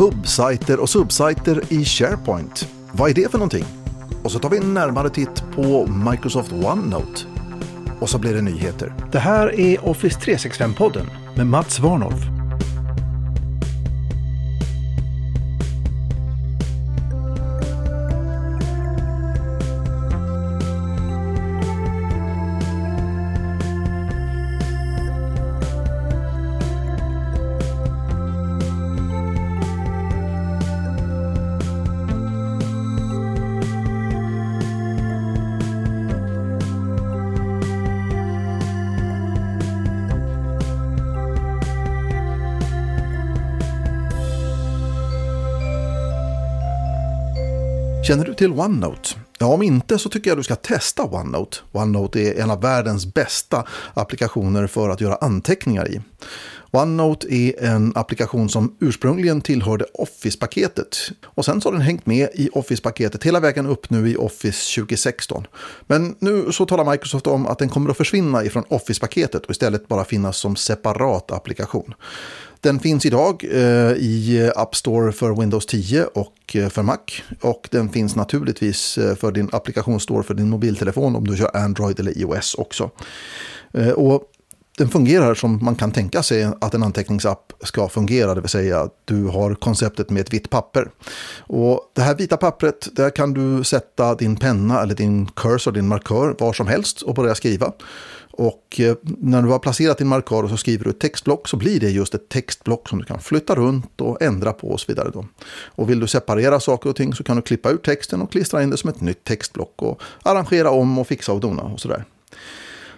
Hubsajter och subsajter i SharePoint. Vad är det för någonting? Och så tar vi en närmare titt på Microsoft OneNote. Och så blir det nyheter. Det här är Office 365-podden med Mats Warnolf. Känner du till OneNote? Ja, om inte så tycker jag du ska testa OneNote. OneNote är en av världens bästa applikationer för att göra anteckningar i. OneNote är en applikation som ursprungligen tillhörde Office-paketet. Och sen så har den hängt med i Office-paketet hela vägen upp nu i Office 2016. Men nu så talar Microsoft om att den kommer att försvinna ifrån Office-paketet och istället bara finnas som separat applikation. Den finns idag eh, i App Store för Windows 10 och eh, för Mac. Och den finns naturligtvis eh, för din applikationsstore för din mobiltelefon om du kör Android eller iOS också. Eh, och den fungerar som man kan tänka sig att en anteckningsapp ska fungera, det vill säga att du har konceptet med ett vitt papper. Och det här vita pappret, där kan du sätta din penna eller din cursor, din markör, var som helst och börja skriva. Och eh, när du har placerat din markör och så skriver du ett textblock så blir det just ett textblock som du kan flytta runt och ändra på och så vidare. Då. Och vill du separera saker och ting så kan du klippa ut texten och klistra in det som ett nytt textblock och arrangera om och fixa och dona och sådär.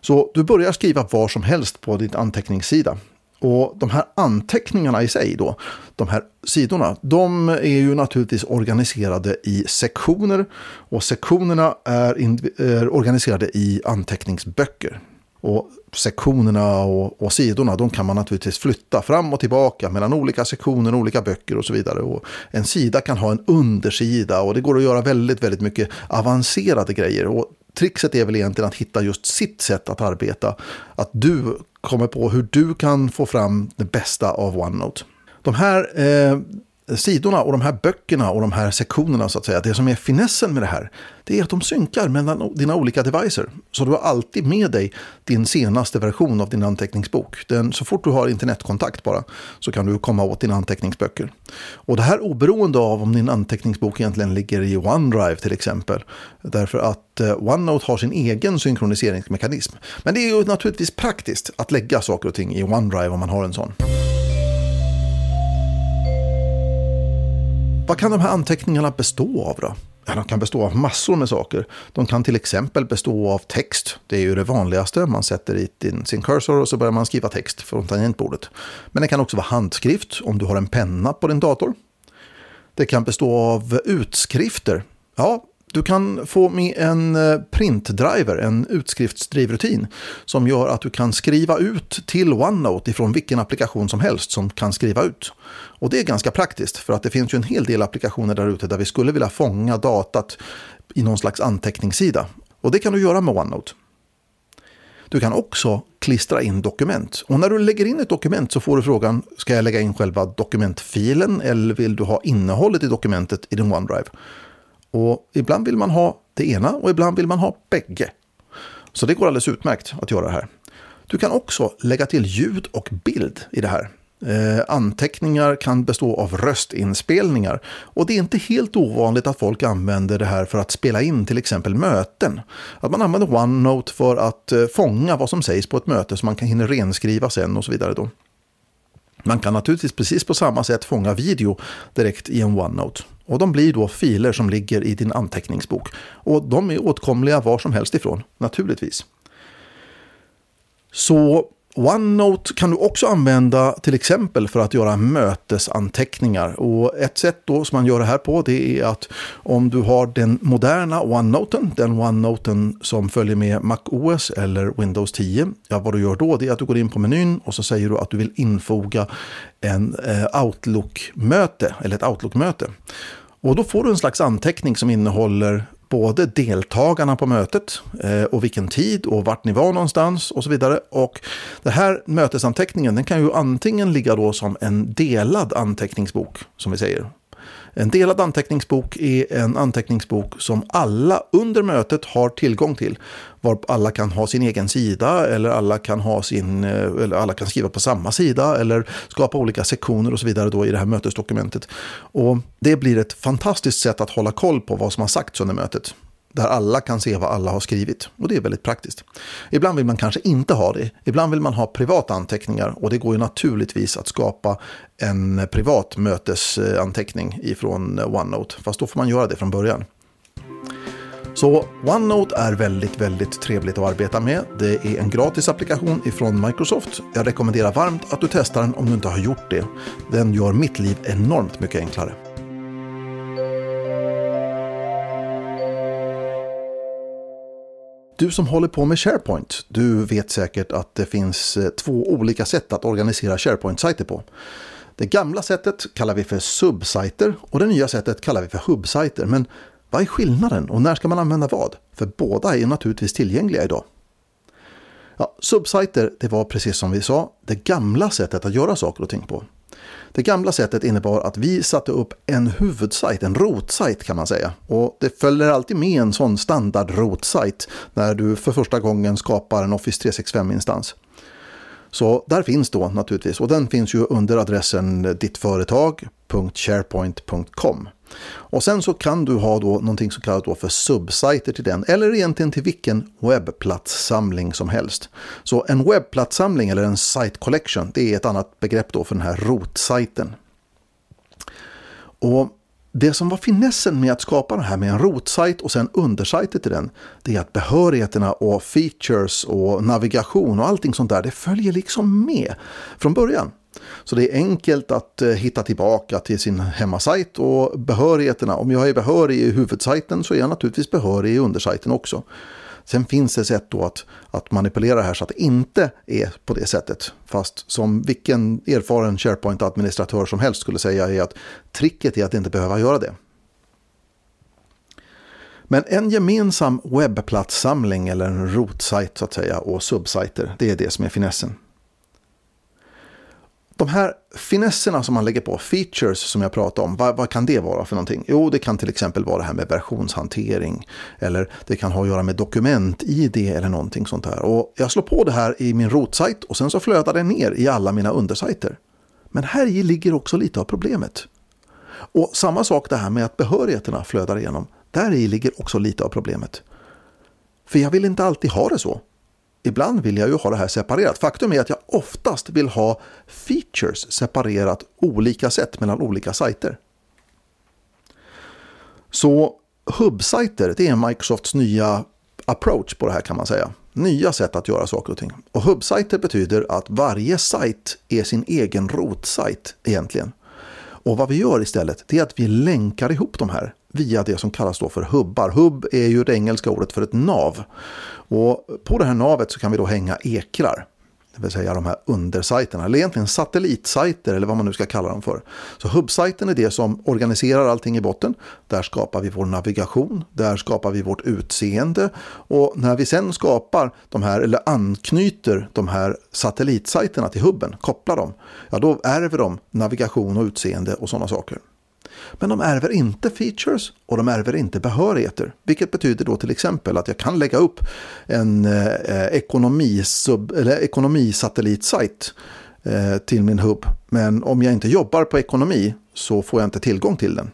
Så du börjar skriva var som helst på din anteckningssida. Och de här anteckningarna i sig då, de här sidorna, de är ju naturligtvis organiserade i sektioner. Och sektionerna är, är organiserade i anteckningsböcker. Och sektionerna och, och, sidorna de kan man naturligtvis flytta fram och tillbaka mellan olika sektioner, olika böcker och så vidare. Och en sida kan ha en undersida och det går att göra väldigt, väldigt mycket avancerade grejer. Och trixet är väl egentligen att hitta just sitt sätt att arbeta. Att du kommer på hur du kan få fram det bästa av OneNote. De här eh, sidorna och de här böckerna och de här sektionerna så att säga. Det som är finessen med det här, det är att de synkar mellan dina olika devices. Så du har alltid med dig din senaste version av din anteckningsbok. Den, så fort du har internetkontakt bara så kan du komma åt dina anteckningsböcker. Och det här oberoende av om din anteckningsbok egentligen ligger i OneDrive till exempel. Därför att eh, OneNote har sin egen synkroniseringsmekanism. Men det är ju naturligtvis praktiskt att lägga saker och ting i OneDrive om man har en sån. Vad kan de här anteckningarna bestå av då? Ja, de kan bestå av massor med saker. De kan till exempel bestå av text. Det är ju det vanligaste. Man sätter i sin cursor och så börjar man skriva text från tangentbordet. Men det kan också vara handskrift om du har en penna på din dator. Det kan bestå av utskrifter. Ja, du kan få med en eh, printdriver, en utskriftsdrivrutin som gör att du kan skriva ut till OneNote ifrån vilken applikation som helst som kan skriva ut. Och det är ganska praktiskt för att det finns ju en hel del applikationer där ute där vi skulle vilja fånga datat i någon slags anteckningssida. Och det kan du göra med OneNote. Du kan också klistra in dokument. Och när du lägger in ett dokument så får du frågan, ska jag lägga in själva dokumentfilen eller vill du ha innehållet i dokumentet i din OneDrive? Och ibland vill man ha det ena och ibland vill man ha bägge. Så det går alldeles utmärkt att göra det här. Du kan också lägga till ljud och bild i det här. Eh, anteckningar kan bestå av röstinspelningar och det är inte helt ovanligt att folk använder det här för att spela in till exempel möten. Att man använder OneNote för att eh, fånga vad som sägs på ett möte så man kan hinna renskriva sen och så vidare. Då. Man kan naturligtvis precis på samma sätt fånga video direkt i en OneNote. Och de blir då filer som ligger i din anteckningsbok. Och de är åtkomliga var som helst ifrån, naturligtvis. Så OneNote kan du också använda till exempel för att göra mötesanteckningar. Och ett sätt då som man gör det här på det är att om du har den moderna OneNoten, den OneNoten som följer med MacOS eller Windows 10. Ja, vad du gör då det är att du går in på menyn och så säger du att du vill infoga en eh, Outlook-möte eller ett Outlook-möte. Och då får du en slags anteckning som innehåller både deltagarna på mötet eh, och vilken tid och vart ni var någonstans och så vidare. Och den här mötesanteckningen den kan ju antingen ligga då som en delad anteckningsbok som vi säger. En delad anteckningsbok är en anteckningsbok som alla under mötet har tillgång till. Var alla kan ha sin egen sida eller alla kan, ha sin, eh, eller alla kan skriva på samma sida eller skapa olika sektioner och så vidare då i det här mötesdokumentet. Och det blir ett fantastiskt sätt att hålla koll på vad som har sagts under mötet där alla kan se vad alla har skrivit. Och det är väldigt praktiskt. Ibland vill man kanske inte ha det. Ibland vill man ha privata anteckningar och det går ju naturligtvis att skapa en privat mötesanteckning ifrån OneNote. Fast då får man göra det från början. Så OneNote är väldigt, väldigt trevligt att arbeta med. Det är en gratis applikation ifrån Microsoft. Jag rekommenderar varmt att du testar den om du inte har gjort det. Den gör mitt liv enormt mycket enklare. Du som håller på med SharePoint, du vet säkert att det finns eh, två olika sätt att organisera SharePoint-sajter på. Det gamla sättet kallar vi för subsajter och det nya sättet kallar vi för hubsajter. Men vad är skillnaden och när ska man använda vad? För båda är naturligtvis tillgängliga idag. Ja, subsajter, det var precis som vi sa, det gamla sättet att göra saker och ting på. Det gamla sättet innebar att vi satte upp en huvudsajt, en rotsajt kan man säga. Och det följer alltid med en sån standard rotsajt när du för första gången skapar en Office 365-instans. Så där finns då naturligtvis, och den finns ju under adressen dittföretag.sharepoint.com. Och sen så kan du ha då någonting som kallas då för subsajter till den, eller egentligen till vilken webbplatssamling som helst. Så en webbplatssamling eller en site collection, det är ett annat begrepp då för den här rotsajten. Och det som var finessen med att skapa det här med en rotsajt och sen undersajter till den, det är att behörigheterna och features och navigation och allting sånt där, det följer liksom med från början. Så det är enkelt att eh, hitta tillbaka till sin hemmasajt och behörigheterna. Om jag är behörig i huvudsajten så är jag naturligtvis behörig i undersajten också. Sen finns det sätt då att, att manipulera det här så att det inte är på det sättet. Fast som vilken erfaren SharePoint-administratör som helst skulle säga är att tricket är att inte behöva göra det. Men en gemensam webbplatssamling eller en rotsajt så att säga och subsajter, det är det som är finessen. De här finesserna som man lägger på, features som jag pratade om, vad, vad, kan det vara för någonting? Jo, det kan till exempel vara det här med versionshantering eller det kan ha att göra med dokument-id eller någonting sånt här. Och jag slår på det här i min rotsajt och sen så flödar det ner i alla mina undersajter. Men här i ligger också lite av problemet. Och samma sak det här med att behörigheterna flödar igenom. Där i ligger också lite av problemet. För jag vill inte alltid ha det så. Ibland vill jag ju ha det här separerat. Faktum är att jag oftast vill ha features separerat olika sätt mellan olika sajter. Så hubbsajter, det är Microsofts nya approach på det här kan man säga. Nya sätt att göra saker och ting. Och hubbsajter betyder att varje sajt är sin egen rotsajt egentligen. Och vad vi gör istället, det är att vi länkar ihop de här via det som kallas då för hubbar. Hubb är ju det engelska ordet för ett nav. Och på det här navet så kan vi då hänga ekrar. Det vill säga de här undersajterna, eller egentligen satellitsajter eller vad man nu ska kalla dem för. Så hubbsajten är det som organiserar allting i botten. Där skapar vi vår navigation, där skapar vi vårt utseende och när vi sen skapar de här, eller anknyter de här satellitsajterna till hubben, kopplar dem, ja då ärver de navigation och utseende och sådana saker. Men de ärver inte features och de ärver inte behörigheter. Vilket betyder då till exempel att jag kan lägga upp en eh, eh ekonomisub, eller ekonomisatellitsajt eh, till min hubb. Men om jag inte jobbar på ekonomi så får jag inte tillgång till den.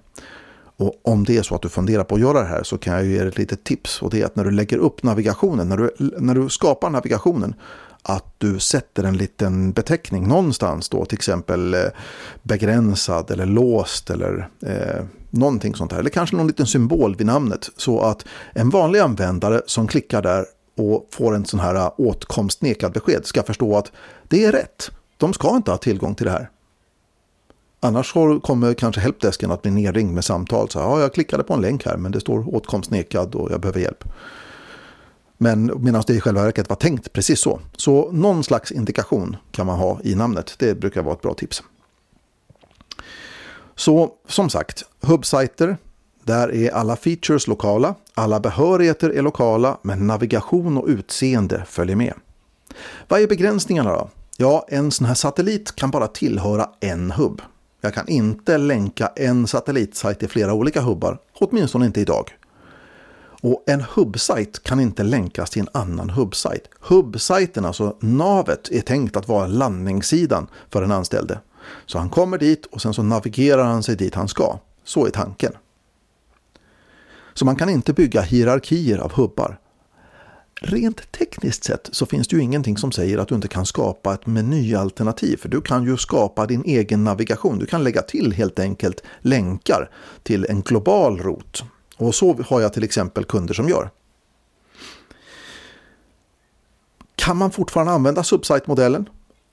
Och om det är så att du funderar på att göra det här så kan jag ge dig ett litet tips. Och det är att när du lägger upp navigationen, när du, när du skapar navigationen, att du sätter en liten beteckning någonstans då, till exempel eh, begränsad eller låst eller eh, någonting sånt här. Eller kanske någon liten symbol vid namnet så att en vanlig användare som klickar där och får en sån här eh, åtkomstnekad åtkomst nekad besked ska förstå att det är rätt. De ska inte ha tillgång till det här. Annars kommer kanske helpdesken att bli nerringd med samtal. Så, ja, jag klickade på en länk här men det står åtkomst nekad och jag behöver hjälp. Men medan det i själva verket var tänkt precis så. Så någon slags indikation kan man ha i namnet. Det brukar vara ett bra tips. Så som sagt, hubbsajter, Där är alla features lokala, alla behörigheter är lokala, men navigation och utseende följer med. Vad är begränsningarna då? Ja, en sån här satellit kan bara tillhöra en hubb. Jag kan inte länka en satellitsajt till flera olika hubbar, åtminstone inte idag. Och en hubbsajt kan inte länkas till en annan hubbsajt. Hubbsajten, alltså navet, är tänkt att vara landningssidan för den anställde. Så han kommer dit och sen så navigerar han sig dit han ska. Så är tanken. Så man kan inte bygga hierarkier av hubbar. Rent tekniskt sett så finns det ju ingenting som säger att du inte kan skapa ett menyalternativ. För du kan ju skapa din egen navigation. Du kan lägga till helt enkelt länkar till en global rot. Och så har jag till exempel kunder som gör. Kan man fortfarande använda subsite-modellen?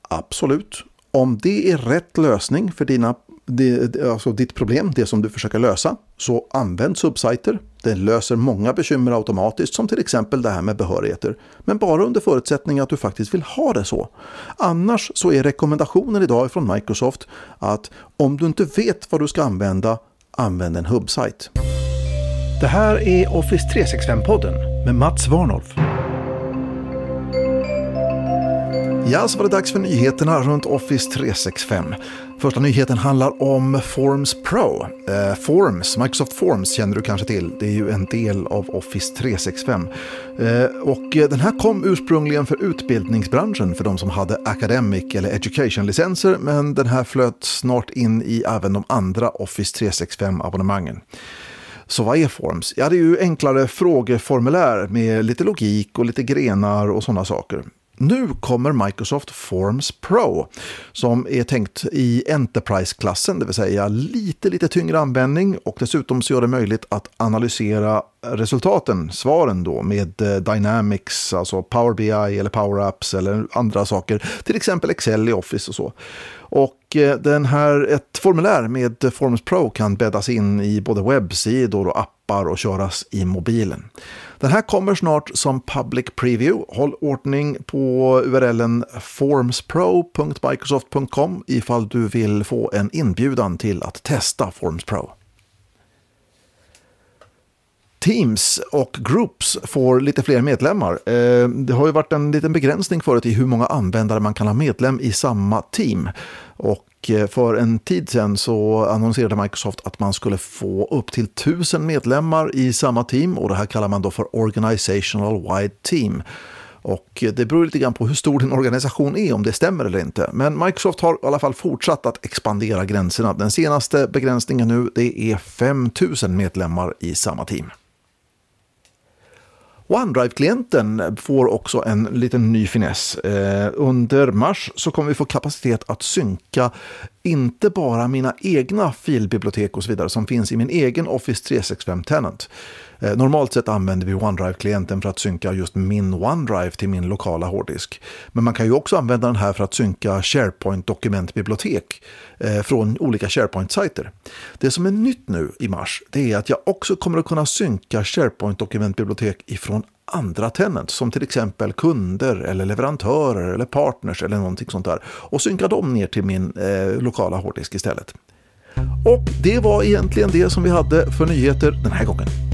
Absolut. Om det är rätt lösning för dina, alltså ditt problem, det som du försöker lösa, så använd subsiter. Det löser många bekymmer automatiskt, som till exempel det här med behörigheter. Men bara under förutsättning att du faktiskt vill ha det så. Annars så är rekommendationen idag från Microsoft att om du inte vet vad du ska använda, använd en hubbsite. Det här är Office 365-podden med Mats Warnolf. Ja, så var det dags för nyheterna runt Office 365. Första nyheten handlar om Forms Pro. Eh, Forms, Microsoft Forms känner du kanske till. Det är ju en del av Office 365. Eh, och eh, den här kom ursprungligen för utbildningsbranschen för de som hade Academic eller Education-licenser. Men den här flöt snart in i även de andra Office 365-abonnemangen. Så vad är Forms? Ja, det är ju enklare frågeformulär med lite logik och lite grenar och sådana saker. Nu kommer Microsoft Forms Pro som är tänkt i Enterprise-klassen, det vill säga lite, lite tyngre användning och dessutom så gör det möjligt att analysera resultaten, svaren då med eh, Dynamics, alltså Power BI eller Power Apps eller andra saker, till exempel Excel i Office och så. Och eh, den här, ett formulär med Forms Pro kan bäddas in i både webbsidor och appar och köras i mobilen. Den här kommer snart som public preview. Håll ordning på urlen formspro.microsoft.com ifall du vill få en inbjudan till att testa Forms Pro. Teams och Groups får lite fler medlemmar. Eh, det har ju varit en liten begränsning förut i hur många användare man kan ha medlem i samma team. Och eh, för en tid sedan så annonserade Microsoft att man skulle få upp till tusen medlemmar i samma team och det här kallar man då för Organizational Wide Team. Och eh, det beror lite grann på hur stor din organisation är, om det stämmer eller inte. Men Microsoft har i alla fall fortsatt att expandera gränserna. Den senaste begränsningen nu det är 5000 medlemmar i samma team. OneDrive-klienten får också en liten ny finess. Eh, under mars så kommer vi få kapacitet att synka inte bara mina egna filbibliotek och så vidare som finns i min egen Office 365 Tenant. Eh, normalt sett använder vi OneDrive-klienten för att synka just min OneDrive till min lokala hårddisk. Men man kan ju också använda den här för att synka SharePoint-dokumentbibliotek eh, från olika SharePoint-sajter. Det som är nytt nu i mars det är att jag också kommer att kunna synka SharePoint-dokumentbibliotek ifrån andra tenants som till exempel kunder eller leverantörer eller partners eller någonting sånt där och synka dem ner till min eh, lokala hårddisk istället. Och det var egentligen det som vi hade för nyheter den här gången.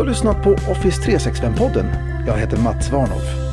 Du har lyssnat på Office 365-podden. Jag heter Mats Warnhoff.